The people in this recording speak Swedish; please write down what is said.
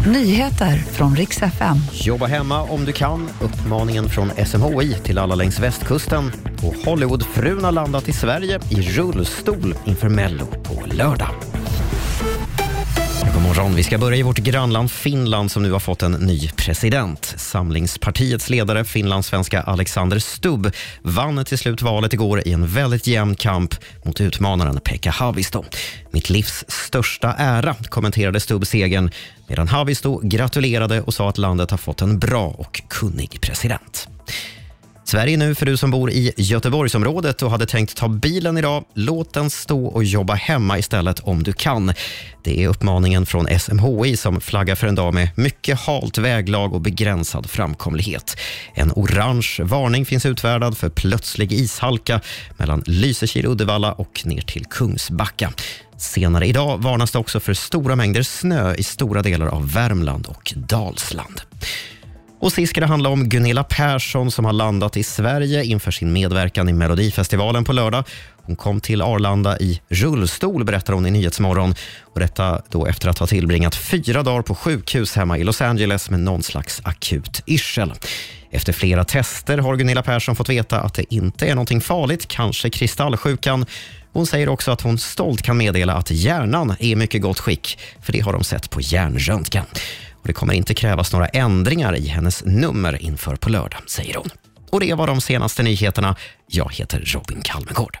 Nyheter från riks FM. Jobba hemma om du kan. Uppmaningen från SMHI till alla längs västkusten. Och Hollywoodfrun har landat i Sverige i rullstol inför Mello på lördag. God morgon. Vi ska börja i vårt grannland Finland som nu har fått en ny president. Samlingspartiets ledare, finlandssvenska Alexander Stubb, vann till slut valet igår i en väldigt jämn kamp mot utmanaren Pekka Haavisto. Mitt livs största ära, kommenterade Stubb segern medan Haavisto gratulerade och sa att landet har fått en bra och kunnig president. Sverige nu för du som bor i Göteborgsområdet och hade tänkt ta bilen idag. Låt den stå och jobba hemma istället om du kan. Det är uppmaningen från SMHI som flaggar för en dag med mycket halt väglag och begränsad framkomlighet. En orange varning finns utfärdad för plötslig ishalka mellan Lysekil, Uddevalla och ner till Kungsbacka. Senare idag varnas det också för stora mängder snö i stora delar av Värmland och Dalsland. Och sist ska det handla om Gunilla Persson som har landat i Sverige inför sin medverkan i Melodifestivalen på lördag. Hon kom till Arlanda i rullstol, berättar hon i Nyhetsmorgon. Och detta då efter att ha tillbringat fyra dagar på sjukhus hemma i Los Angeles med någon slags akut yrsel. Efter flera tester har Gunilla Persson fått veta att det inte är någonting farligt, kanske kristallsjukan. Hon säger också att hon stolt kan meddela att hjärnan är i mycket gott skick, för det har de sett på hjärnröntgen. Och det kommer inte krävas några ändringar i hennes nummer inför på lördag, säger hon. Och det var de senaste nyheterna. Jag heter Robin Kalmegård.